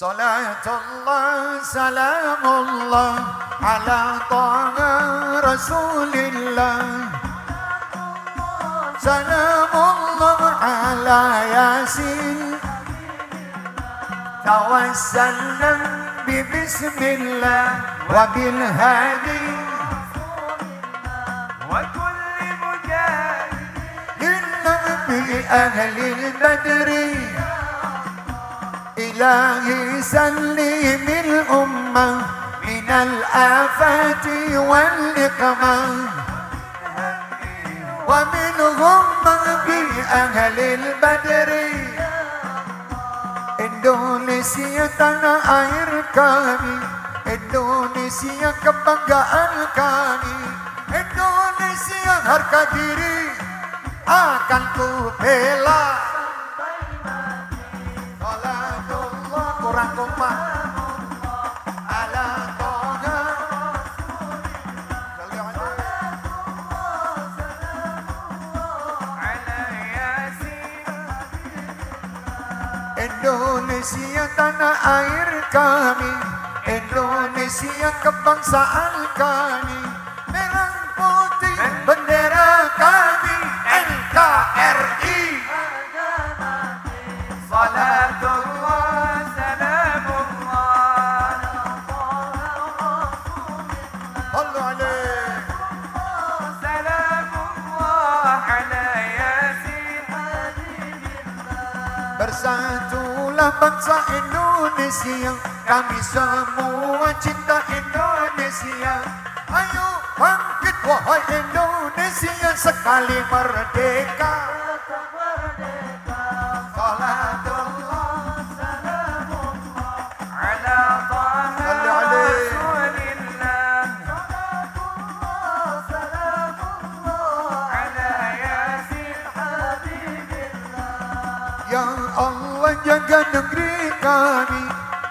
صلاة الله سلام الله على طه رسول الله. سلام الله على ياسين. توسلنا ببسم الله وبالهادي. وكل مجاهد. للنبي أهل البدر إلهي سلم الأمة من الآفات والنقمة ومنهم بأهل البدر Indonesia tanah air kami Indonesia kebanggaan kami Indonesia harga diri akan ku bela Indonesia tanah air kami Indonesia kebangsaan kami Bersatulah bangsa Indonesia. Kami semua cinta Indonesia. Ayo bangkit wahai Indonesia Sekali merdeka Ya Allah jaga negeri kami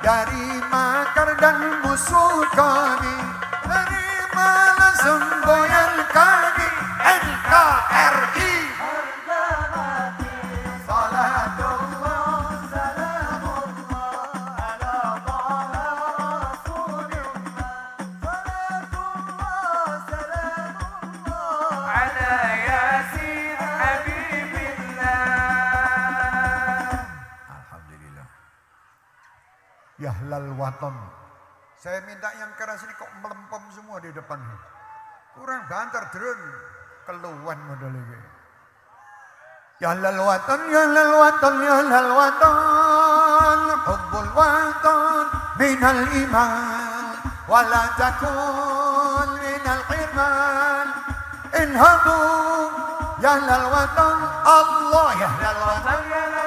Dari makar dan musuh kami. Terimalah semboyan kami NKRI Ya halal waton. Saya minta yang keras ini kok melempem semua di depan. Kurang banter drone. Keluhan modal ini. Ya halal waton, ya halal waton, ya halal waton. Hubbul waton minal iman. Wala takun minal iman. Inhadu ya halal waton. Allah ya halal waton.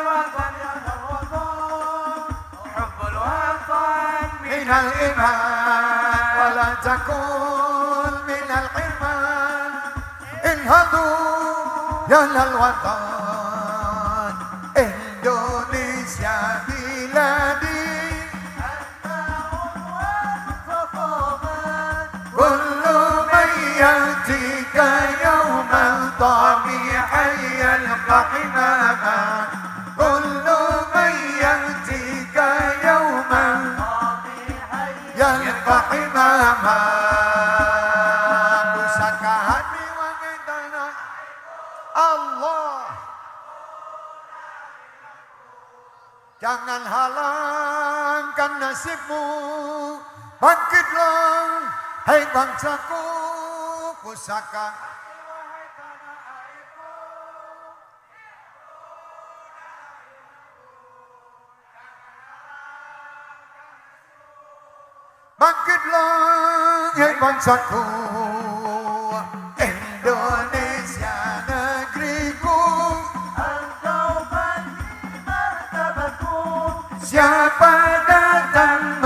الإمام ولا تكن من الحمى انهضوا يا للوطن. Allah Jangan halangkan nasibmu. Bangkitlah Hai bangsaku Pusaka Bangkitlah Hai bangsaku. Indonesia negeriku. Siapa datang